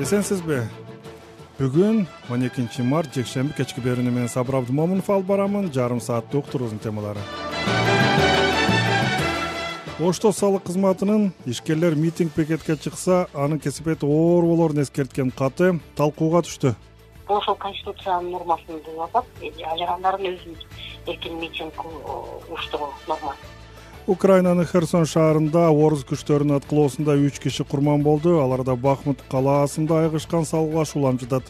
эсенсизби бүгүн он экинчи март жекшемби кечки берүүнү мен сабыр абдымомунов алып барамын. Жарым сааттык уктуруубуздун темалары. Ошто салык кызматынын ишкерлер митинг пикетке чыкса анын кесипетти оор болорун эскерткен каты талкууга түштү. Бул ошол конституциянын нормасында атат ажыргандардын өзүнүн эркин митинг уюштуруу норма украинанын херсон шаарында орус күчтөрүнүн аткылоосунда үч киши курман болду. Аларда бахмут калаасында айыгышкан салгылаш улам жатат.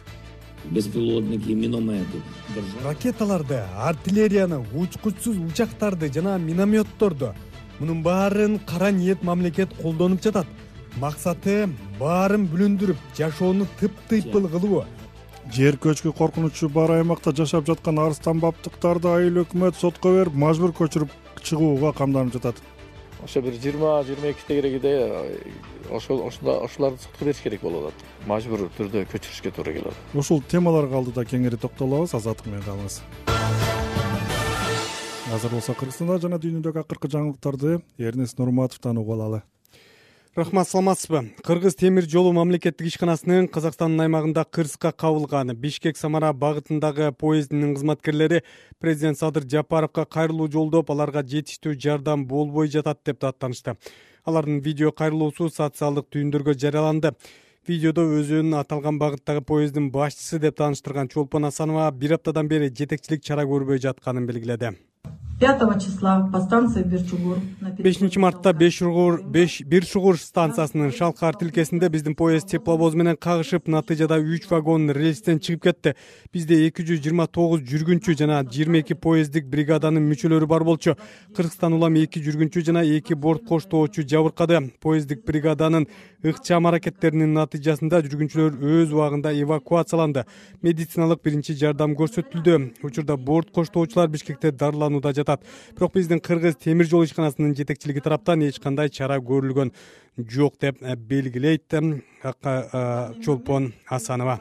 Беспилотники минометы ракеталарды артиллерияны учкучсуз учактарды жана минометторду мунун баарын кара ниет мамлекет колдонуп жатат. Максаты баарын бүлүндүрүп жашоону тыптыйпыл кылуу жер көчкү коркунучу бар аймакта жашап жаткан арстан баптыктарды айыл өкмөт сотко берип мажбур көчүрүп чыгууга камданып жатат. Ошо бир жыйырма жыйырма эки тегерегиде ошол ошолорду сотко бериш керек болуп атат. Мажбур түрдө көчүрүшкө туура келип атат. Ушул темаларга алдыда кеңири токтолобуз азаттык менен калыңыз азыр болсо кыргызстанда жана дүйнөдөгү акыркы жаңылыктарды эрнест нурматовдон угуп алалы рахмат саламатсызбы? Кыргыз темир жолу мамлекеттик ишканасынын казакстандын аймагында кырсыкка кабылган бишкек самара багытындагы поезддин кызматкерлери президент садыр жапаровго кайрылуу жолдоп аларга жетиштүү жардам болбой жатат деп даттанышты алардын видео кайрылуусу социалдык түйүндөргө жарыяланды. Видеодо өзүн аталган багыттагы поезддин башчысы деп тааныштырган чолпон асанова бир аптадан бери жетекчилик чара көрбөй жатканын белгиледи пятого числа по станции бирчугур бешинчи мартта беш шугур бир шугур станциясынын шалкар тилкесинде биздин поезд тепловоз менен кагышып натыйжада үч вагон рельстен чыгып кетти. Бизде эки жүз жыйырма тогуз жүргүнчү жана жыйырма эки поезддик бригаданын мүчөлөрү бар болчу. Кыргызстан улам эки жүргүнчү жана эки борт коштоочу жабыркады. Поезддик бригаданын ыкчам аракеттеринин натыйжасында жүргүнчүлөр өз убагында эвакуацияланды. Медициналык биринчи жардам көрсөтүлдү. Учурда борт коштоочулар бишкекте дарыланууда жатат бирок биздин кыргыз темир жол ишканасынын жетекчилиги тараптан эч кандай чара көрүлгөн жок деп белгилейт чолпон асанова.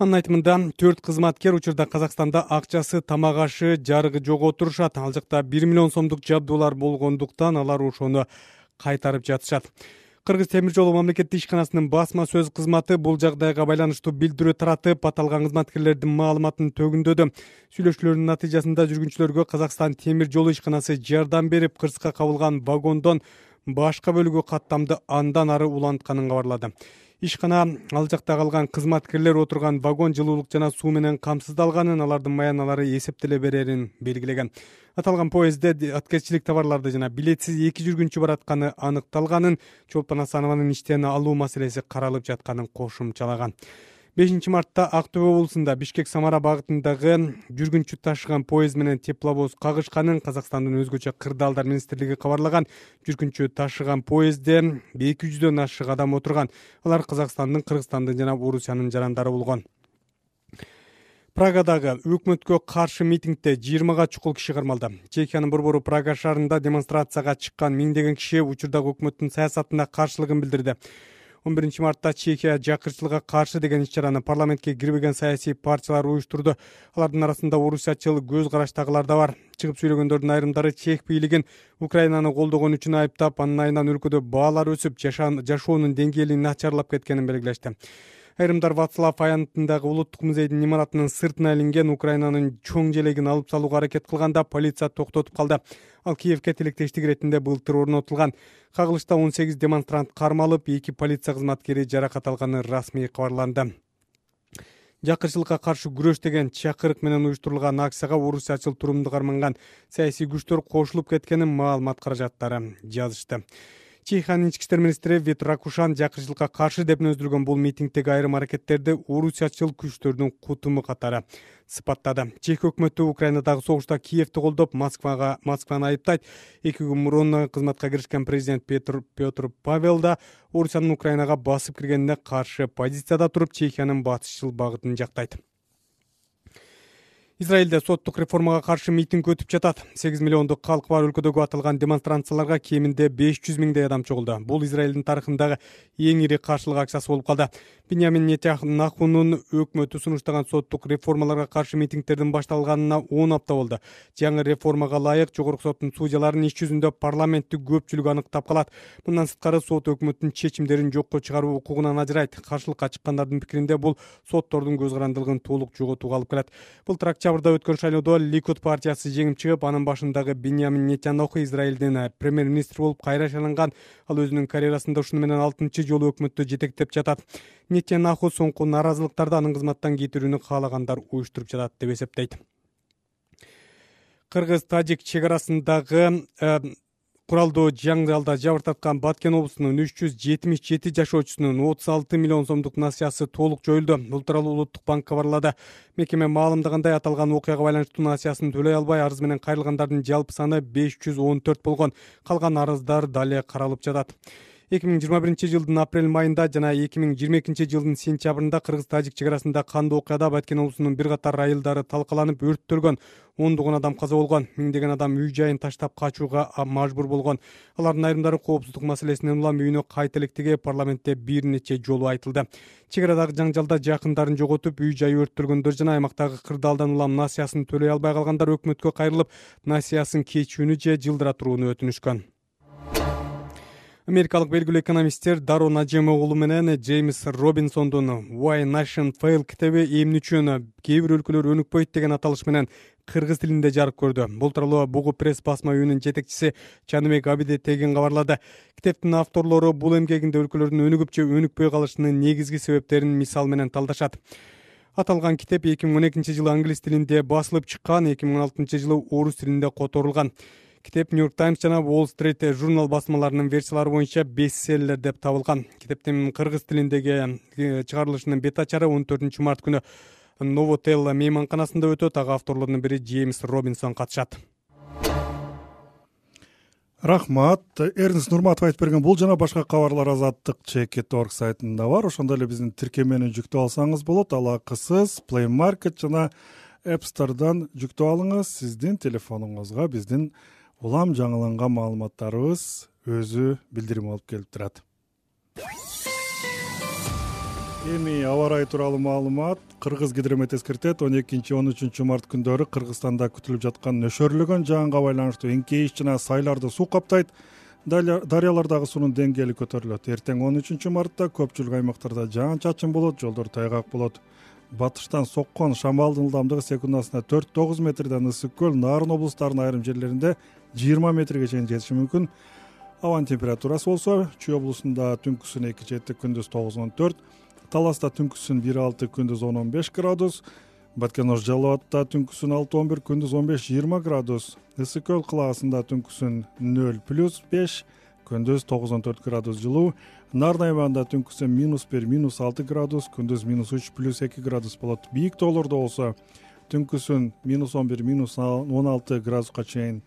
Анын айтымында төрт кызматкер учурда казакстанда акчасы тамак ашы жарыгы жок отурушат. Ал жакта бир миллион сомдук жабдуулар болгондуктан алар ошону кайтарып жатышат кыргыз темир жолу мамлекеттик ишканасынын басма сөз кызматы бул жагдайга байланыштуу билдирүү таратып аталган кызматкерлердин маалыматын төгүндөдү. Сүйлөшүүлөрдүн натыйжасында жүргүнчүлөргө казакстан темир жолу ишканасы жардам берип кырсыкка кабылган вагондон башка бөлүгү каттамды андан ары улантканын кабарлады ишкана ал жакта калган кызматкерлер отурган вагон жылуулук жана суу менен камсыздалганын алардын маяналары эсептеле берерин белгилеген. Аталган поездде аткезчилик товарларды жана билетсиз эки жүргүнчү баратканы аныкталганын чолпон асанованын иштен алуу маселеси каралып жатканын кошумчалаган бешинчи мартта ак төбө облусунда бишкек самара багытындагы жүргүнчү ташыган поезд менен тепловоз кагышканын казакстандын өзгөчө кырдаалдар министрлиги кабарлаган жүргүнчү ташыган поездде эки жүздөн ашык адам отурган. Алар казакстандын кыргызстандын жана орусиянын жарандары болгон. Прагадагы өкмөткө каршы митингде жыйырмага чукул киши кармалды. Чехиянын борбору прага шаарында демонстрацияга чыккан миңдеген киши учурдагы өкмөттүн саясатына каршылыгын билдирди он биринчи мартта чехия жакырчылыкка каршы деген иш чараны парламентке кирбеген саясий партиялар уюштурду. Алардын арасында орусиячыл көз караштагылар да бар. Чыгып сүйлөгөндөрдүн айрымдары чех бийлигин украинаны колдогон үчүн айыптап анын айынан өлкөдө баалар өсүп жашоонун деңгээли начарлап кеткенин белгилешти айрымдар вацлав аянтындагы улуттук музейдин имаратынын сыртына илинген украинанын чоң желегин алып салууга аракет кылганда полиция токтотуп калды. Ал киевке тилектештик иретинде былтыр орнотулган кагылышта он сегиз демонстрант кармалып эки полиция кызматкери жаракат алганы расмий кабарланды. Жакырчылыкка каршы күрөш деген чакырык менен уюштурулган акцияга орусиячыл турумду карманган саясий күчтөр кошулуп кеткенин маалымат каражаттары жазышты чехиянын ички иштер министри вит ракушан жакырчылыкка каршы деп мүнөздүргөн бул митингдеги айрым аракеттерди орусиячыл күчтөрдүн кутуму катары сыпаттады. Чех өкмөтү украинадагы согушта киевти колдоп москвага москваны айыптайт. Эки күн мурун кызматка киришкен президент петр павел да орусиянын украинага басып киргенине каршы позицияда туруп чехиянын батышчыл багытын жактайт израилде соттук реформага каршы митинг өтүп жатат. Сегиз миллиондук калкы бар өлкөдөгү аталган демонстрацияларга кеминде беш жүз миңдей адам чогулду. Бул израилдин тарыхындагы эң ири каршылык акциясы болуп калды. Биньямин нетяхнахунун өкмөтү сунуштаган соттук реформаларга каршы митингдердин башталганына он апта болду. Жаңы реформага ылайык жогорку соттун судьяларынын иш жүзүндө парламенттик көпчүлүк аныктап калат. Мындан сырткары сот өкмөттүн чечимдерин жокко чыгаруу укугунан ажырайт. Каршылыкка чыккандардын пикиринде бул соттордун көз карандылыгын толук жоготууга алып келет. Былтыр октябрда өткөн шайлоодо ликут партиясы жеңип чыгып анын башындагы биньямин нетянаху израилдин премьер министр болуп кайра шайланган ал өзүнүн карьерасында ушуну менен алтынчы жолу өкмөттү жетектеп жатат. Нетянаху соңку нааразылыктарды анын кызматтан кетирүүнү каалагандар уюштуруп жатат деп эсептейт. Кыргыз тажик чек арасындагы э, куралдуу жаңжалда жабыркаткан баткен облусунун үч жүз жетимиш жети жашоочусунун отуз алты миллион сомдук насыясы толук жоюлду бул тууралуу улуттук банк кабарлады мекеме маалымдагандай аталган окуяга байланыштуу насыясын төлөй албай арыз менен кайрылгандардын жалпы саны беш жүз он төрт болгон. Калган арыздар дале каралып жатат эки миң жыйырма биринчи жылдын апрель майында жана эки миң жыйырма экинчи жылдын сентябрында кыргыз тажик чек арасында кандуу окуяда баткен облусунун бир катар айылдары талкаланып өрттөлгөн ондогон адам каза болгон. Миңдеген адам үй жайын таштап качууга мажбур болгон. Алардын айрымдары коопсуздук маселесинен улам үйүнө кайта электиги парламентте бир нече жолу айтылды. Чек арадагы жаңжалда жакындарын жоготуп үй жайы өрттөлгөндөр жана аймактагы кырдаалдан улам насыясын төлөй албай калгандар өкмөткө кайрылып насыясын кечүүнү же жылдыра турууну өтүнүшкөн америкалык белгилүү экономисттер даро нажем уулу менен джеймс робинсондун why nation fail китеби эмне үчүн кээ бир өлкөлөр өнүкпөйт деген аталыш менен кыргыз тилинде жарык көрдү. Бул тууралуу бугу пресс басма үйүнүн жетекчиси чаныбек абидетегин кабарлады. Китептин авторлору бул эмгегинде өлкөлөрдүн өнүгүп же өнүкпөй калышынын негизги себептерин мисал менен талдашат. Аталган китеп эки миң он экинчи жылы англис тилинде басылып чыккан эки миң он алтынчы жылы орус тилинде которулган китеп нью йорк таймс жана wall street журнал басмаларынын версиялары боюнча бестселлер деп табылган. Китептин кыргыз тилиндеги э, чыгарылышынын бет ачары он төртүнчү март күнү новотел мейманканасында өтөт. Ага авторлордун бири джеймс робинсон катышат. Рахмат. Эрнст нурматов айтып берген бул жана башка кабарлар азаттык чекит орг сайтында бар. Ошондой эле биздин тиркемени жүктөп алсаңыз болот. Ал акысыз play market жана app storeдан жүктөп алыңыз. Сиздин телефонуңузга биздин улам жаңыланган маалыматтарыбыз өзү билдирим алып келип турат. Эми аба ырайы тууралуу маалымат кыргыз гидромет эскертет он экинчи он үчүнчү март күндөрү кыргызстанда күтүлүп жаткан нөшөрлөгөн жаанга байланыштуу эңкейиш жана сайларды суу каптайт. Дарыялардагы суунун деңгээли көтөрүлөт. Эртең он үчүнчү мартта көпчүлүк аймактарда жаан чачын болот жолдор тайгак болот. Батыштан соккон шамалдын ылдамдыгы секундасына төрт тогуз метрден ысык көл нарын облустарынын айрым жерлеринде жыйырма метрге чейин жетиши мүмкүн абанын температурасы болсо чүй облусунда түнкүсүн эки жети күндүз тогуз он төрт таласта түнкүсүн бир алты күндүз он он беш градус баткен ош жалал абадта түнкүсүн алты он бир күндүз он беш жыйырма градус ысык көл кылаасында түнкүсүн нөл плюс беш күндүз тогуз он төрт градус жылуу нарын аймагында түнкүсүн минус бир минус алты градус күндүз минус үч плюс эки градус болот. Бийик тоолордо болсо түнкүсүн минус он бир минус он алты градуска чейин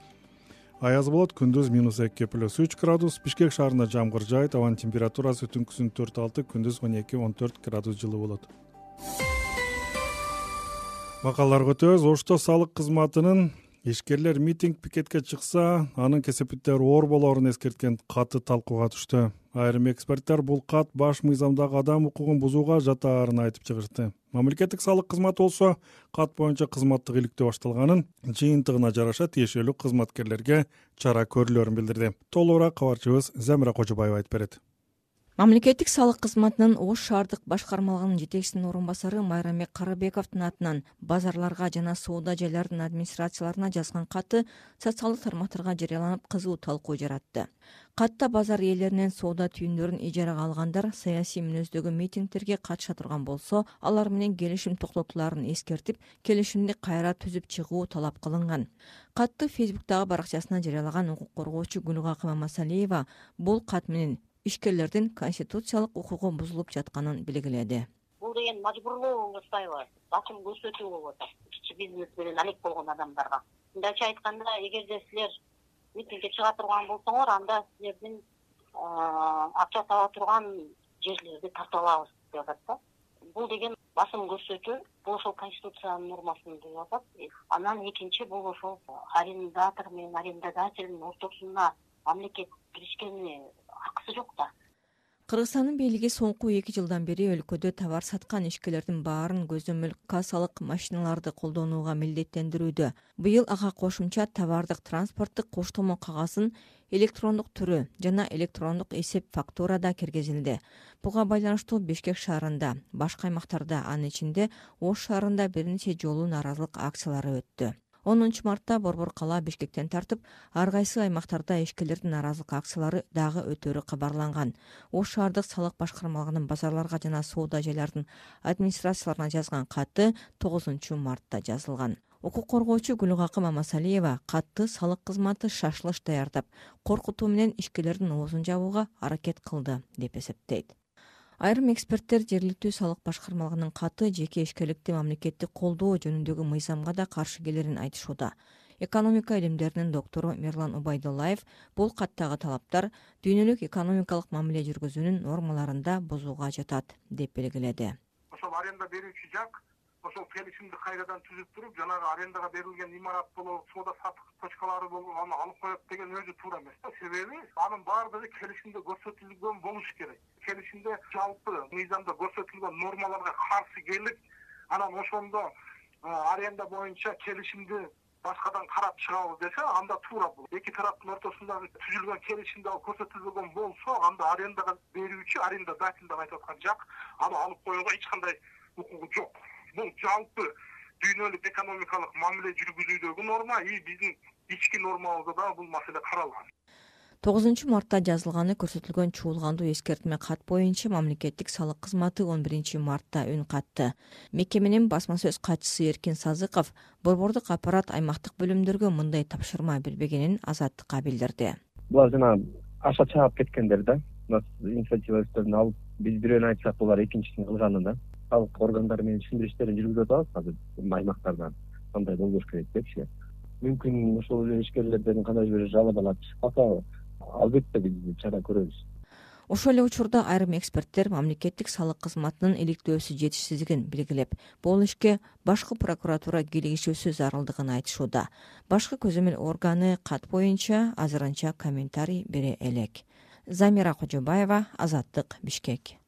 аяз болот күндүз минус эки плюс үч градус бишкек шаарында жамгыр жаайт абанын температурасы түнкүсүн төрт алты күндүз он эки он төрт градус жылуу болот. Макалаларга өтөбүз ошто салык кызматынын ишкерлер митинг пикетке чыкса анын кесепеттер оор болоорун эскерткен каты талкууга түштү. Айрым эксперттер бул кат баш мыйзамдагы адам укугун бузууга жатаарын айтып чыгышты. Мамлекеттик салык кызматы болсо кат боюнча кызматтык иликтөө башталганын жыйынтыгына жараша тиешелүү кызматкерлерге чара көрүлөөрүн билдирди. Толугураак кабарчыбыз замира кожобаева айтып берет мамлекеттик салык кызматынын ош шаардык башкармалыгынын жетекчисинин орун басары майрамбек карабековдун атынан базарларга жана соода жайлардын администрацияларына жазган каты социалдык тармактарга жарыяланып кызуу талкуу жаратты. Катта базар ээлеринен соода түйүндөрүн ижарага алгандар саясий мүнөздөгү митингдерге катыша турган болсо алар менен келишим токтотулаарын эскертип келишимди кайра түзүп чыгуу талап кылынган. Катты фейсбуктагы баракчасына жарыялаган укук коргоочу гүлгакы мамасалиева бул кат менен ишкерлердин конституциялык укугу бузулуп жатканын белгиледи. Бул деген мажбурлоо болуп бачым көрсөтүү болуп атат кичи бизнес менен алек болгон адамдарга. Мындайча айтканда эгерде силер митингге чыга турган болсоңор анда силердин акча таба турган жерлерди тартып алабыз деп атат да. Бул деген басым көрсөтүү бул ошол конституциянын нормасында деп атат. Анан экинчи бул ошол арендатор менен арендодательдин ортосуна мамлекет киришкени акысы жок да. Кыргызстандын бийлиги соңку эки жылдан бери өлкөдө товар саткан ишкерлердин баарын көзөмөл кассалык машиналарды колдонууга милдеттендирүүдө. Быйыл ага кошумча товардык транспорттук коштомо кагазын электрондук түрү жана электрондук эсеп фактура да киргизилди. Буга байланыштуу бишкек шаарында башка аймактарда анын ичинде ош шаарында бир нече жолу нааразылык акциялары өттү онунчу мартта борбор калаа бишкектен тартып ар кайсы аймактарда ишкерлердин нааразылык акциялары дагы өтөрү кабарланган. Ош шаардык салык башкармалыгынын базарларга жана соода жайлардын администрацияларына жазган каты тогузунчу мартта жазылган. Укук коргоочу гүлгакы мамасалиева катты салык кызматы шашылыш даярдап коркутуу менен ишкерлердин оозун жабууга аракет кылды деп эсептейт айрым эксперттер жергиликтүү салык башкармалыгынын каты жеке ишкерликти мамлекеттик колдоо жөнүндөгү мыйзамга да каршы келерин айтышууда. Экономика илимдеринин доктору мирлан убайдуллаев бул каттагы талаптар дүйнөлүк экономикалык мамиле жүргүзүүнүн нормаларын да бузууга жатат деп белгиледи. Ошол аренда берүүчү жак ошол келишимди кайрадан түзүп туруп жанагы арендага берилген имарат болобу соода саттык точкалары болобу аны алып коет деген өзү туура эмес да. Себеби анын баардыгы келишимде көрсөтүлгөн болуш керек. Келишимде жалпы мыйзамда көрсөтүлгөн нормаларга каршы келип анан ошондо аренда боюнча келишимди башкадан карап чыгабыз десе анда туура бул эки тараптын ортосундагы түзүлгөн келишимде ал көрсөтүлбөгөн болсо анда арендага берүүчү арендодатель деп айтып аткан жак аны алып коюуга эч кандай укугу жок бул жалпы дүйнөлүк экономикалык мамиле жүргүзүүдөгү норма и биздин ички нормабызда дагы бул маселе каралган. Тогузунчу мартта жазылганы көрсөтүлгөн чуулгандуу эскертме кат боюнча мамлекеттик салык кызматы он биринчи мартта үн катты. Мекеменин басма сөз катчысы эркин сазыков борбордук аппарат аймактык бөлүмдөргө мындай тапшырма бербегенин азаттыкка билдирди. Булар жанагы аша чаап кеткендер да инициатива өздөрүнө алып биз бирөөнү айтсак булар экинчисин кылганы да салык органдары менен түшүндүрүштөрүн жүргүзүп атабыз. Азыр аймактардан кандай болбош керек депчи. Мүмкүн ошол эле ишкерлерден кандайдыр бир жалобалар чыгып калса албетте биз чара көрөбүз. Ошол эле учурда айрым эксперттер мамлекеттик салык кызматынын иликтөөсү жетишсиздигин белгилеп. Бул ишке башкы прокуратура кийлигишүүсү зарылдыгын айтышууда. Башкы көзөмөл органы кат боюнча азырынча комментарий бере элек. Замира кожобаева азаттык бишкек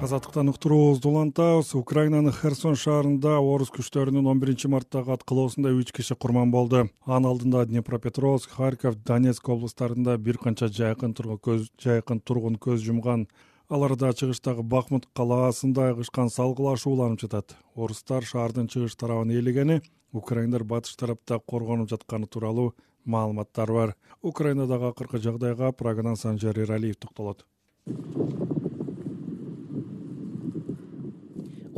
азаттыктан уктуруубузду улантабыз украинанын херсон шаарында орус күчтөрүнүн он биринчи марттагы аткылоосунда үч киши курман болду. Анын алдында днепропетровск харьков донецк облустарында бир канча жайкын тургун көз жумган. Аларда чыгыштагы бахмут калаасында айгышкан салгылашууланып жатат. Орустар шаардын чыгыш тарабын ээлегени украиндар батыш тарапта коргонуп жатканы тууралуу маалыматтар бар. Украинадагы акыркы жагдайга прагадан санжар эралиев токтолот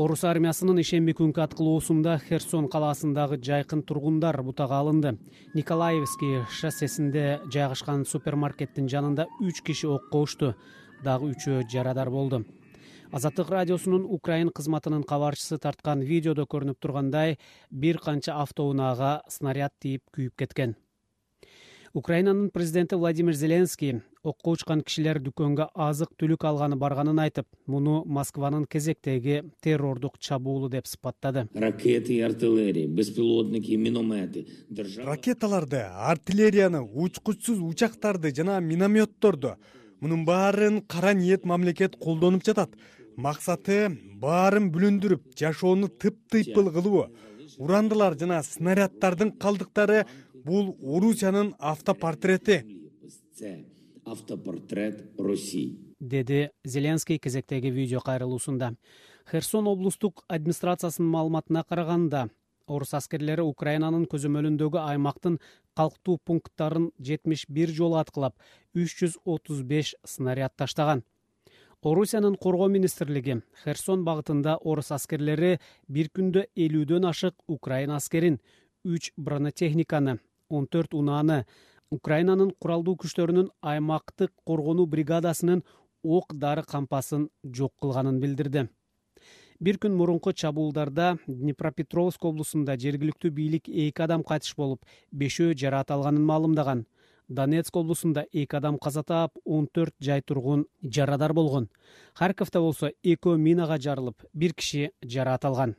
орус армиясынын ишемби күнкү аткылоосунда херсон калаасындагы жайкын тургундар бутага алынды. Николаевский шоссесинде жайгашкан супермаркеттин жанында үч киши окко ушту дагы үчөө жарадар болду. Азаттык радиосунун украин кызматынын кабарчысы тарткан видеодо көрүнүп тургандай бир канча автоунаага снаряд тийип күйүп кеткен украинанын президенти владимир зеленский окко учкан кишилер дүкөнгө азык түлүк алганы барганын айтып муну москванын кезектеги террордук чабуулу деп сыпаттады. Ракеты и артиллерия беспилотники минометы ракеталарды артиллерияны учкучсуз учактарды жана минометторду. Мунун баарын кара ниет мамлекет колдонуп жатат. Максаты баарын бүлүндүрүп жашоону тыптыйпыл кылуу. Урандылар жана снаряддардын калдыктары бул орусиянын автопортрети. Автопортрет россии деди зеленский кезектеги видео кайрылуусунда. Херсон облустук администрациясынын маалыматына караганда орус аскерлери украинанын көзөмөлүндөгү аймактын калктуу пункттарын жетимиш бир жолу аткылап үч жүз отуз беш снаряд таштаган. Орусиянын коргоо министрлиги херсон багытында орус аскерлери бир күндө элүүдөн ашык украин аскерин үч бронетехниканы он төрт унааны украинанын куралдуу күчтөрүнүн аймактык коргонуу бригадасынын ок дары кампасын жок кылганын билдирди. Бир күн мурунку чабуулдарда днепропетровск облусунда жергиликтүү бийлик эки адам кайтыш болуп бешөө жараат алганын маалымдаган. Донецк облусунда эки адам каза таап он төрт жай тургун жарадар болгон. Харьковдо болсо экөө минага жарылып бир киши жараат алган.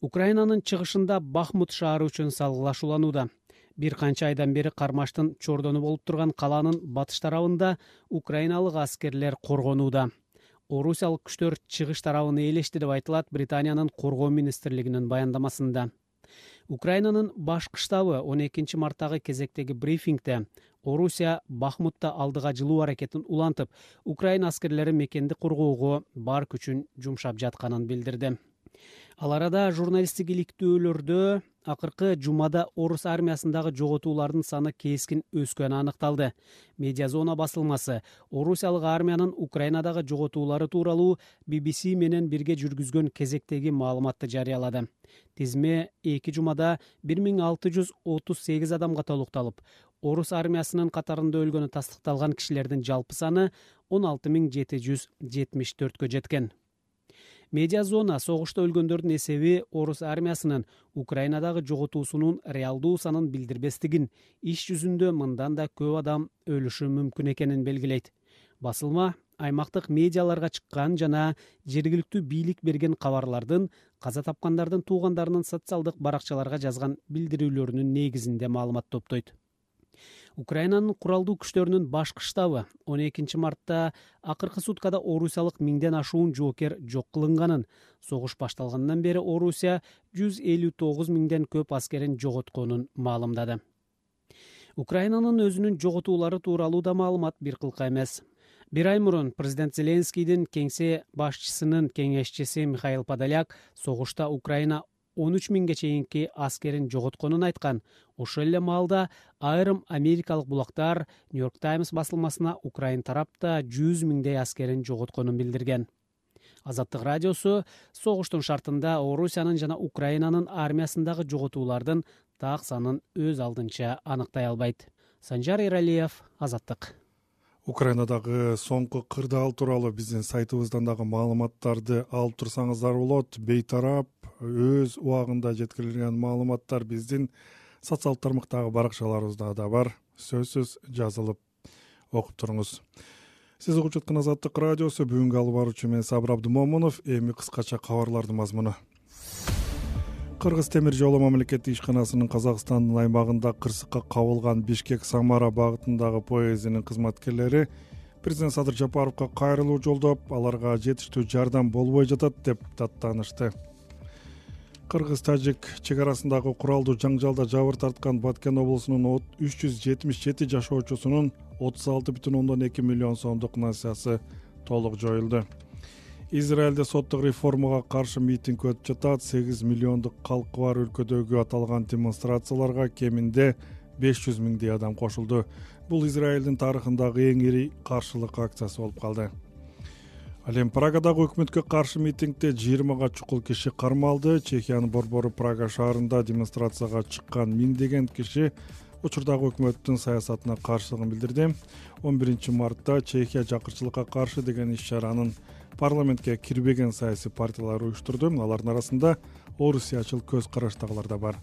Украинанын чыгышында бахмут шаары үчүн салгылашууланууда бир канча айдан бери кармаштын чордону болуп турган калаанын батыш тарабында украиналык аскерлер коргонууда. Орусиялык күчтөр чыгыш тарабын ээлешти деп айтылат британиянын коргоо министрлигинин баяндамасында. Украинанын башкы штабы он экинчи марттагы кезектеги брифингде орусия бахмутта алдыга жылуу аракетин улантып украина аскерлери мекенди коргоого бар күчүн жумшап жатканын билдирди ал арада журналисттик иликтөөлөрдө акыркы жумада орус армиясындагы жоготуулардын саны кескин өскөнү аныкталды. Медиа зона басылмасы орусиялык армиянын украинадагы жоготуулары тууралуу bbc менен бирге жүргүзгөн кезектеги маалыматты жарыялады. Тизме эки жумада бир миң алты жүз отуз сегиз адамга толукталып орус армиясынын катарында өлгөнү тастыкталган кишилердин жалпы саны он алты миң жети жүз жетимиш төрткө жеткен медиа зона согушта өлгөндөрдүн эсеби орус армиясынын украинадагы жоготуусунун реалдуу санын билдирбестигин. Иш жүзүндө мындан да көп адам өлүшү мүмкүн экенин белгилейт. Басылма аймактык медиаларга чыккан жана жергиликтүү бийлик берген кабарлардын каза тапкандардын туугандарынын социалдык баракчаларга жазган билдирүүлөрүнүн негизинде маалымат топтойт украинанын куралдуу күчтөрүнүн башкы штабы он экинчи мартта акыркы суткада орусиялык миңден ашуун жоокер жок кылынганын. Согуш башталгандан бери орусия жүз элүү тогуз миңден көп аскерин жоготконун маалымдады. Украинанын өзүнүн жоготуулары тууралуу да маалымат бир кылка эмес. Бир ай мурун президент зеленскийдин кеңсе башчысынын кеңешчиси михаил подоляк согушта украина он үч миңге чейинки аскерин жоготконун айткан. Ошол эле маалда айрым америкалык булактар нью йорк таймс басылмасына украин тарап да жүз миңдей аскерин жоготконун билдирген. Азаттык радиосу согуштун шартында орусиянын жана украинанын армиясындагы жоготуулардын так санын өз алдынча аныктай албайт. Санжар эралиев азаттык. Украинадагы соңку кырдаал тууралуу биздин сайтыбыздан дагы маалыматтарды алып турсаңыздар болот. Бейтарап өз убагында жеткирилген маалыматтар биздин социалдык тармактагы баракчаларыбызда да бар. Сөзсүз жазылып окуп туруңуз сиз угуп жаткан азаттык радиосу бүгүнкү алып баруучу мен сабыр абдымомунов эми кыскача кабарлардын мазмуну. Кыргыз темир жолу мамлекеттик ишканасынын казакстандын аймагында кырсыкка кабылган бишкек самара багытындагы поездинин кызматкерлери президент садыр жапаровго кайрылуу жолдоп аларга жетиштүү жардам болбой жатат деп даттанышты кыргыз тажик чек арасындагы куралдуу жаңжалда жабыр тарткан баткен облусунун үч жүз жетимиш жети жашоочусунун отуз алты бүтүн ондон эки миллион сомдук насыясы толук жоюлду. Израилде соттук реформага каршы митинг өтүп жатат. Сегиз миллиондук калкы бар өлкөдөгү аталган демонстрацияларга кеминде беш жүз миңдей адам кошулду. Бул израилдин тарыхындагы эң ири каршылык акциясы болуп калды ал эми прагадагы өкмөткө каршы митингде жыйырмага чукул киши кармалды чехиянын борбору прага шаарында демонстрацияга чыккан миңдеген киши учурдагы өкмөттүн саясатына каршылыгын билдирди. Он биринчи мартта чехия жакырчылыкка каршы деген иш чаранын парламентке кирбеген саясий партиялар уюштурду. Алардын арасында орусиячыл көз караштагылар да бар.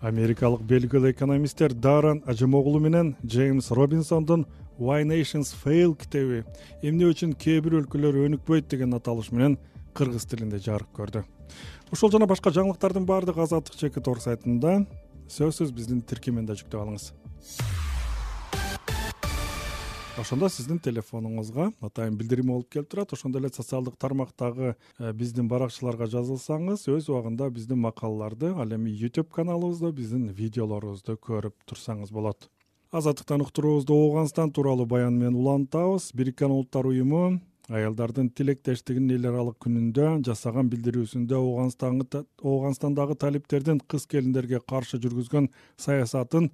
Америкалык белгилүү экономисттер даран ажымоглу менен джеймс робинсондун why nations fail китеби эмне үчүн кээ бир өлкөлөр өнүкпөйт деген аталыш менен кыргыз тилинде жарык көрдү. Ушул жана башка жаңылыктардын баардыгы азаттык чеки тор сайтында сөзсүз биздин тиркемени да жүктөп алыңыз. Ошондо сиздин телефонуңузга атайын билдирим болуп келип турат. Ошондой эле социалдык тармактагы э, биздин баракчаларга жазылсаңыз өз убагында биздин макалаларды ал эми youtube каналыбызда биздин видеолорубузду көрүп турсаңыз болот азаттыктан уктуруубузду ооганстан тууралуу баян менен улантабыз. Бириккен улуттар уюму аялдардын тилектештигинин эл аралык күнүндө жасаган билдирүүсүндө ооганстандагы талиптердин кыз келиндерге каршы жүргүзгөн саясатын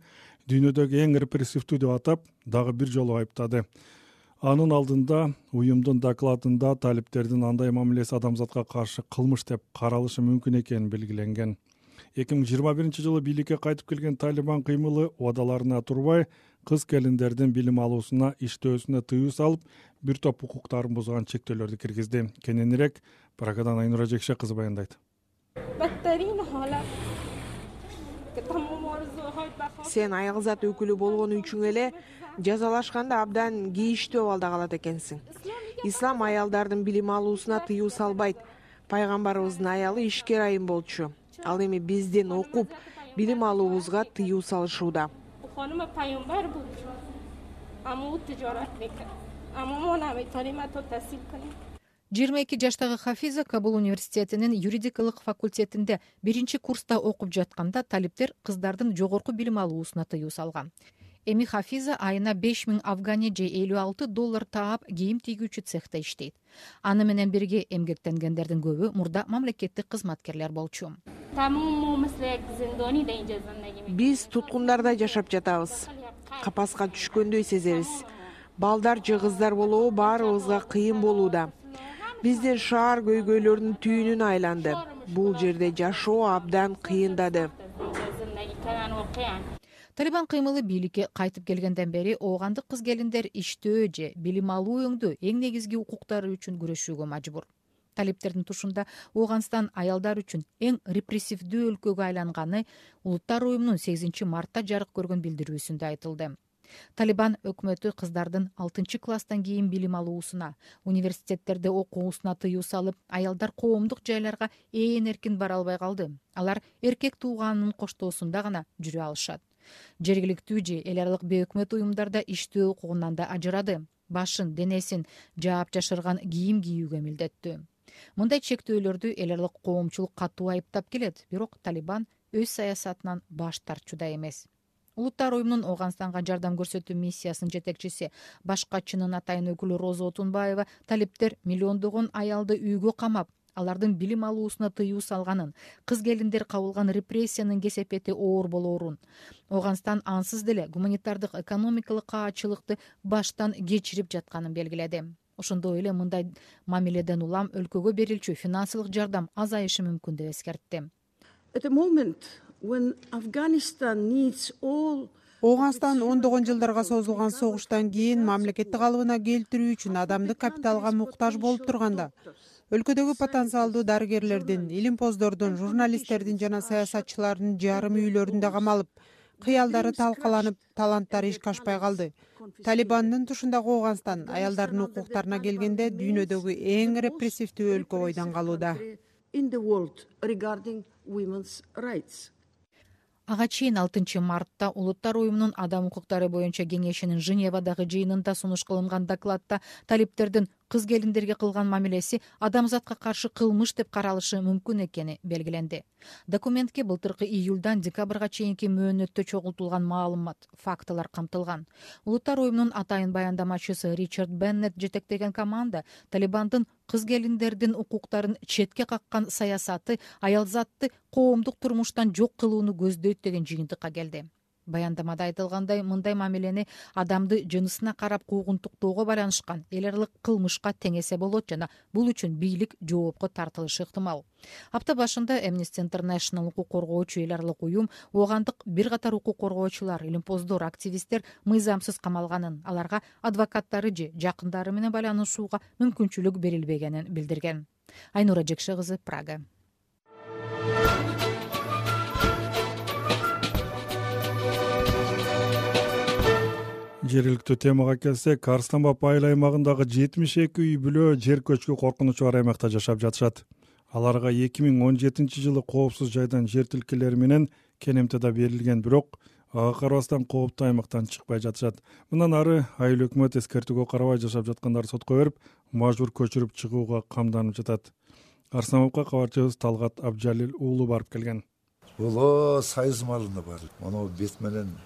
дүйнөдөгү эң репрессивдүү деп атап дагы бир жолу айыптады. Анын алдында уюмдун докладында талиптердин андай мамилеси адамзатка каршы кылмыш деп каралышы мүмкүн экени белгиленген эки миң жыйырма биринчи жылы бийликке кайтып келген талибан кыймылы убадаларына турбай кыз келиндердин билим алуусуна иштөөсүнө тыюу салып бир топ укуктарын бузган чектөөлөрдү киргизди. Кененирээк прагадан айнура жекше кызы баяндайт сен аялзат өкүлү болгон үчүң эле жазалашканда абдан кейиштүү абалда калат экенсиң. Ислам аялдардын билим алуусуна тыюу салбайт. Пайгамбарыбыздын аялы ишкер айым болчу ал эми биздин окуп билим алуубузга тыюу салышууда. Жыйырма эки жаштагы хафиза кабул университетинин юридикалык факультетинде биринчи курста окуп жатканда талиптер кыздардын жогорку билим алуусуна тыюу салган. Эми хафиза айына беш миң афгани же элүү алты доллар таап кийим тигүүчү цехта иштейт. Аны менен бирге эмгектенгендердин көбү мурда мамлекеттик кызматкерлер болчу. Биз туткундардай жашап жатабыз. Капаска түшкөндөй сезебиз. Балдар же кыздар болобу баарыбызга кыйын болууда. Биздин шаар көйгөйлөрдүн түйүнүнө айланды. Бул жерде жашоо абдан кыйындады талибан кыймылы бийликке кайтып келгенден бери оогандык кыз келиндер иштөө же билим алуу өңдүү эң негизги укуктары үчүн күрөшүүгө мажбур. Талиптердин тушунда ооганстан аялдар үчүн эң репрессивдүү өлкөгө айланганы улуттар уюмунун сегизинчи мартта жарык көргөн билдирүүсүндө айтылды. Талибан өкмөтү кыздардын алтынчы класстан кийин билим алуусуна университеттерде окуусуна тыюу салып аялдар коомдук жайларга ээн эркин бара албай калды. Алар эркек тууганынын коштоосунда гана жүрө алышат жергиликтүү же эл аралык бейөкмөт уюмдарда иштөө укугунан да ажырады. Башын денесин жаап жашырган кийим кийүүгө милдеттүү. Мындай чектөөлөрдү эл аралык коомчулук катуу айыптап келет. Бирок талибан өз саясатынан баш тартчу да эмес. Улуттар уюмунун ооганстанга жардам көрсөтүү миссиясынын жетекчиси башкачынын атайын өкүлү роза отунбаева талиптер миллиондогон аялды үйгө камап алардын билим алуусуна тыюу салганын кыз келиндер кабылган репрессиянын кесепети оор болоорун. Ооганстан ансыз деле гуманитардык экономикалык каачылыкты баштан кечирип жатканын белгиледи. Ошондой эле мындай мамиледен улам өлкөгө берилчү финансылык жардам азайышы мүмкүн деп эскертти. Ооганстан ондогон жылдарга созулган согуштан кийин мамлекетти калыбына келтирүү үчүн адамдык капиталга муктаж болуп турганда өлкөдөгү потенциалдуу дарыгерлердин илимпоздордун журналисттердин жана саясатчылардын жарым үйлөрүндө камалып кыялдары талкаланып таланттары ишке ашпай калды. Талибандын тушундагы ооганстан аялдардын укуктарына келгенде дүйнөдөгү эң репрессивдүү өлкө бойдон калууда. Ага чейин алтынчы мартта улуттар уюмунун адам укуктары боюнча кеңешинин женевадагы жыйынында сунуш кылынган докладта талиптердин кыз келиндерге кылган мамилеси адамзатка каршы кылмыш деп каралышы мүмкүн экени белгиленди. Документке былтыркы июлдан декабрга чейинки мөөнөттө чогултулган маалымат фактылар камтылган. Улуттар уюмунун атайын баяндамачысы ричард беннет жетектеген команда талибандын кыз келиндердин укуктарын четке каккан саясаты аялзатты коомдук турмуштан жок кылууну көздөйт деген жыйынтыкка келди баяндамада айтылгандай мындай мамилени адамды жынысына карап куугунтуктоого байланышкан эл аралык кылмышка теңесе болот жана бул үчүн бийлик жоопко тартылышы ыктымал. Апта башында эмнисти интернешнл укук коргоочу эл аралык уюм оогандык бир катар укук коргоочулар илимпоздор активисттер мыйзамсыз камалганын аларга адвокаттары же жакындары менен байланышууга мүмкүнчүлүк берилбегенин билдирген. Айнура жекше кызы прага жергиликтүү темага келсек арыстан баб айыл аймагындагы жетимиш эки үй бүлө жер көчкү коркунучу бар аймакта жашап жатышат. Аларга эки миң он жетинчи жылы коопсуз жайдан жер тилкелери менен кенемте да берилген бирок ага карабастан кооптуу аймактан чыкпай жатышат. Мындан ары айыл өкмөт эскертүүгө карабай жашап жаткандарды сотко берип мажбур көчүрүп чыгууга камданып жатат. Арыстан бабка кабарчыбыз талгат абджалил уулу барып келген. Бул союз малында бар моногу бет менен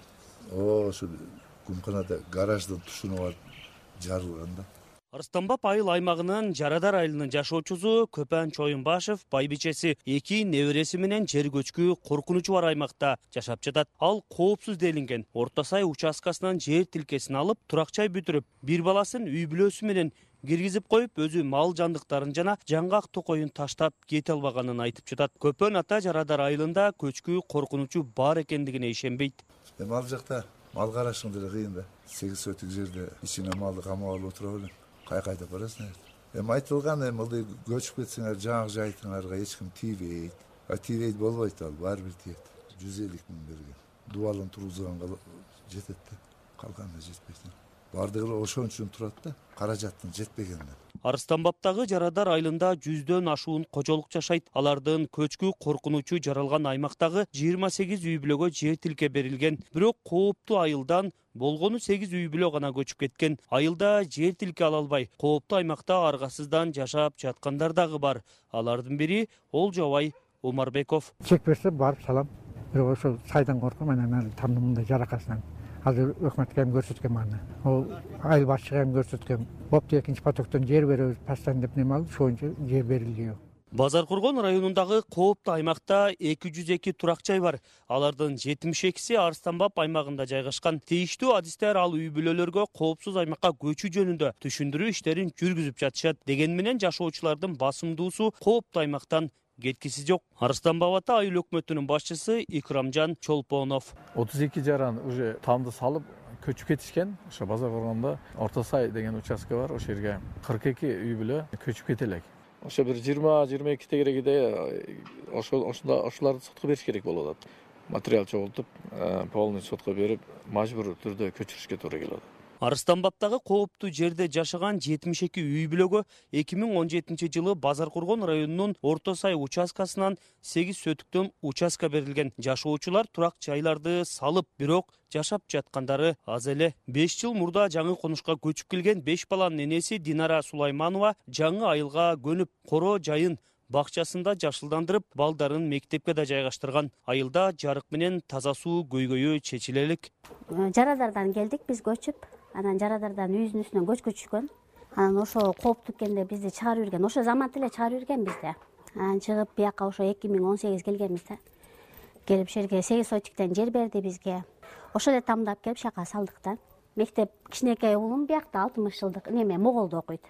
ошо кумканада гараждын тушуна барып жарылган да. Арыстан баб айыл аймагынын жарадар айылынын жашоочусу көпөн чоюнбашев байбичеси эки небереси менен жер көчкү коркунучу бар аймакта жашап жатат. Ал коопсуз делинген орто сай участкасынан жер тилкесин алып турак жай бүтүрүп бир баласын үй бүлөсү менен киргизип коюп өзү мал жандыктарын жана жаңгак токоюн таштап кете албаганын айтып жатат. Көпөн ата жарадар айылында көчкү коркунучу бар экендигине ишенбейт. Эми ал жакта мал карашың деле кыйын да. Сегиз сотик жерде ичиңе малды камап алып отура белең каяка айдап барасың эми айтылган эми ылдый көчүп кетсеңер жаңы жайтыңарга эч ким тийбейт а тийбейт болбойт ал баары бир тиет. Жүз элүү миң берген. Дубалын тургузганга жетет да. Калганына жетпейт баардыгы эле ошон үчүн турат да каражаттын жетпегенине арыстан бабтагы жарадар айылында жүздөн ашуун кожолук жашайт. Алардын көчкү коркунучу жаралган аймактагы жыйырма сегиз үй бүлөгө жер тилке берилген. Бирок кооптуу айылдан болгону сегиз үй бүлө гана көчүп кеткен. Айылда жер тилке ала албай. Кооптуу аймакта аргасыздан жашап жаткандар дагы бар. Алардын бири олжобай омарбеков. Чек берсе барып салам. Бирок ошол сайдан корком анан тамдын мындай жаракатынан азыр өкмөткө эми көрсөткөм аны ол айыл башчыга эми көрсөткөм болупту экинчи потоктон жер беребиз постоянно деп неме кылып ошол боюнча жер берилди базар коргон районундагы кооптуу аймакта эки жүз эки турак жай бар. Алардын жетимиш экиси арыстан баб аймагында жайгашкан. Тийиштүү адистер ал үй бүлөлөргө коопсуз аймакка көчүү жөнүндө түшүндүрүү иштерин жүргүзүп жатышат. Дегени менен жашоочулардын басымдуусу кооптуу аймактан кеткиси жок. Арыстан баб ата айыл өкмөтүнүн башчысы икрамжан чолпонов. отуз эки жаран уже тамды салып көчүп кетишкен. Ошо базар коргондо орто сай деген участка бар ошол жерге кырк эки үй бүлө көчүп кете элек. Ошо бир жыйырма жыйырма эки тегерегиде ошол ошондо ошолорду сотко бериш керек болуп атат материал чогултуп э, полный сотко берип мажбур түрдө көчүрүшкө туура келип атат арыстан бабтагы кооптуу жерде жашаган жетимиш эки үй бүлөгө эки миң он жетинчи жылы базар коргон районунун орто сай участкасынан сегиз сотуктөн участка берилген. Жашоочулар турак жайларды салып бирок жашап жаткандары аз эле. Беш жыл мурда жаңы конушка көчүп келген беш баланын энеси динара сулайманова жаңы айылга көнүп коро жайын бакчасында жашылдандырып балдарын мектепке да жайгаштырган. Айылда жарык менен таза суу көйгөйү чечиле элек жарадардан келдик биз көчүп. Анан жарадардан үйүбүздүн үстүнөн көчкү түшкөн. Анан ошо кооптуу экенде бизди чыгарып жиберген ошол замат эле чыгарып жиберген бизди. Анан чыгып бияка ошо эки миң он сегиз келгенбиз да келип ушул жерге сегиз сотиктен жер берди бизге. Ошол эле тамды алып келип ушул жака салдык да. Мектеп кичинекей уулум биякта алтымыш жылдык неме моголдо окуйт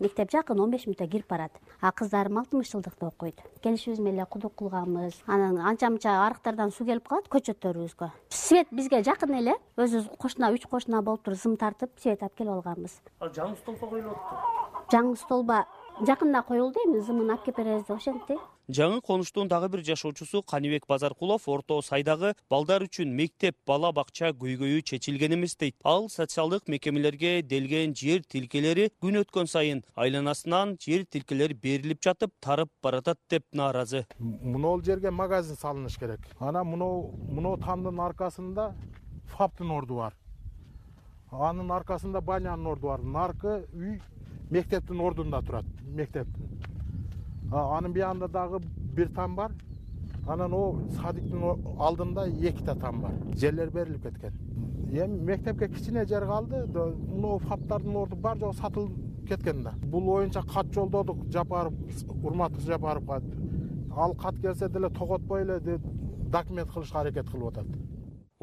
мектеп жакын он беш мүнөттөй кирип барат. А кыздарым алтымыш жылдыкта окуйт. Келишибиз менен эле кудук кылганбыз. Анан анча мынча арыктардан суу келип калат көчөттөрүбүзгө. Свет бизге жакын эле. Өзүбүз кошуна үч кошуна болуп туруп зым тартып свет алып келип алганбыз. Ал жаңы коюлуп атыптыр жаңы столба жакында коюлду эми зымын алып келип беребиз деп ошентти жаңы конуштун дагы бир жашоочусу каныбек базаркулов орто сайдагы балдар үчүн мектеп бала бакча көйгөйү чечилген эмес дейт. Ал социалдык мекемелерге делген жер тилкелери күн өткөн сайын айланасынан жер тилкелер берилип жатып тарып баратат деп нааразы. Могул жерге магазин салыныш керек. Анан мынмынау тамдын аркасында фаптын орду бар. Анын аркасында банянын орду бар. Наркы үй мектептин ордунда турат мектептин анын биягында дагы бир там бар. Анан могу садиктин алдында эките там бар. Жерлер берилип кеткен. Эми мектепке кичине жер калды. Могу фаптардын орду бар жогу сатылып кеткен да. Бул боюнча кат жолдодук жапаров урматтык жапаровго ал кат келсе деле тоготпой эле документ кылышка аракет кылып атат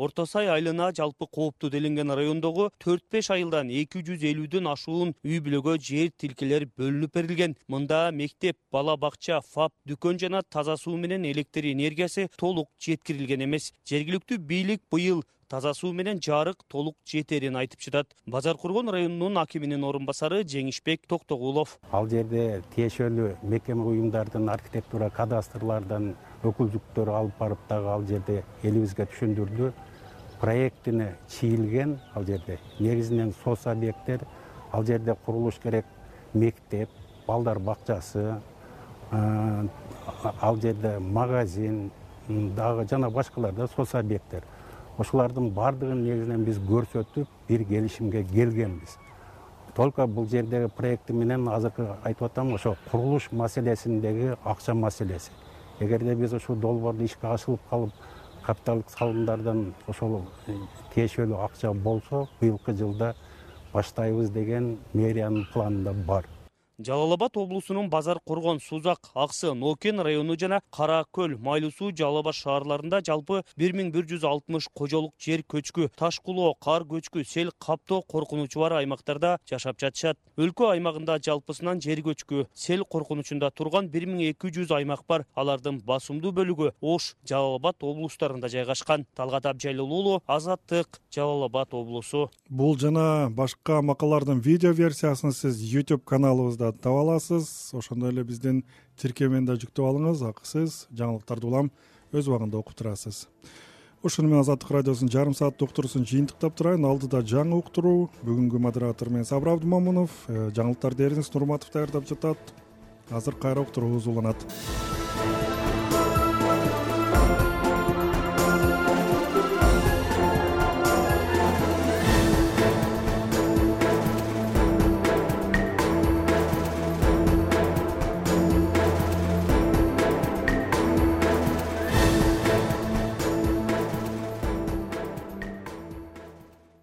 орто сай айылына жалпы кооптуу делинген райондогу төрт беш айылдан эки жүз элүүдөн ашуун үй бүлөгө жер тилкелер бөлүнүп берилген. Мында мектеп бала бакча фап дүкөн жана таза суу менен электр энергиясы толук жеткирилген эмес. Жергиликтүү бийлик быйыл таза суу менен жарык толук жетерин айтып жатат. Базар коргон районунун акиминин орун басары жеңишбек токтогулов. Ал жерде тиешелүү мекеме уюмдардын архитектура кадастрлардан өкүлдүктөр алып барып дагы ал жерде элибизге түшүндүрдү проектине чийилген ал жерде негизинен соц объекттер ал жерде курулуш керек мектеп балдар бакчасы ал жерде магазин дагы жана башкалар да соц объекттер ошолордун баардыгын негизинен биз көрсөтүп бир келишимге келгенбиз. Только бул жердеги проекти менен азыркы айтып атам ошо курулуш маселесиндеги акча маселеси. Эгерде биз ушул долбоорду ишке ашырылып калып капиталдык салымдардан ошол тиешелүү акча болсо быйылкы жылда баштайбыз деген мэриянын планында бар жалал абад облусунун базар коргон сузак аксы нокен району жана кара көл майлуу суу жалал абад шаарларында жалпы бир миң бир жүз алтымыш кожолук жер көчкү таш кулоо кар көчкү сел каптоо коркунучу бар аймактарда жашап жатышат. Өлкө аймагында жалпысынан жер көчкү сел коркунучунда турган бир миң эки жүз аймак бар. Алардын басымдуу бөлүгү ош жалал абад облустарында жайгашкан. Талгат абджалил уулу азаттык жалал абад облусу. Бул жана башка макалалардын видео версиясын сиз youtube каналыбызда таба аласыз. Ошондой эле биздин тиркемени да жүктөп алыңыз акысыз жаңылыктарды улам өз убагында окуп турасыз. Ушуну менен азаттык радиосунун жарым сааттык уктуруусун жыйынтыктап турайын алдыда жаңы уктуруу. Бүгүнкү модератор мен сабыр абдымомунов э, жаңылыктарды эриниз нурматов даярдап жатат. Азыр кайра уктуруубуз уланат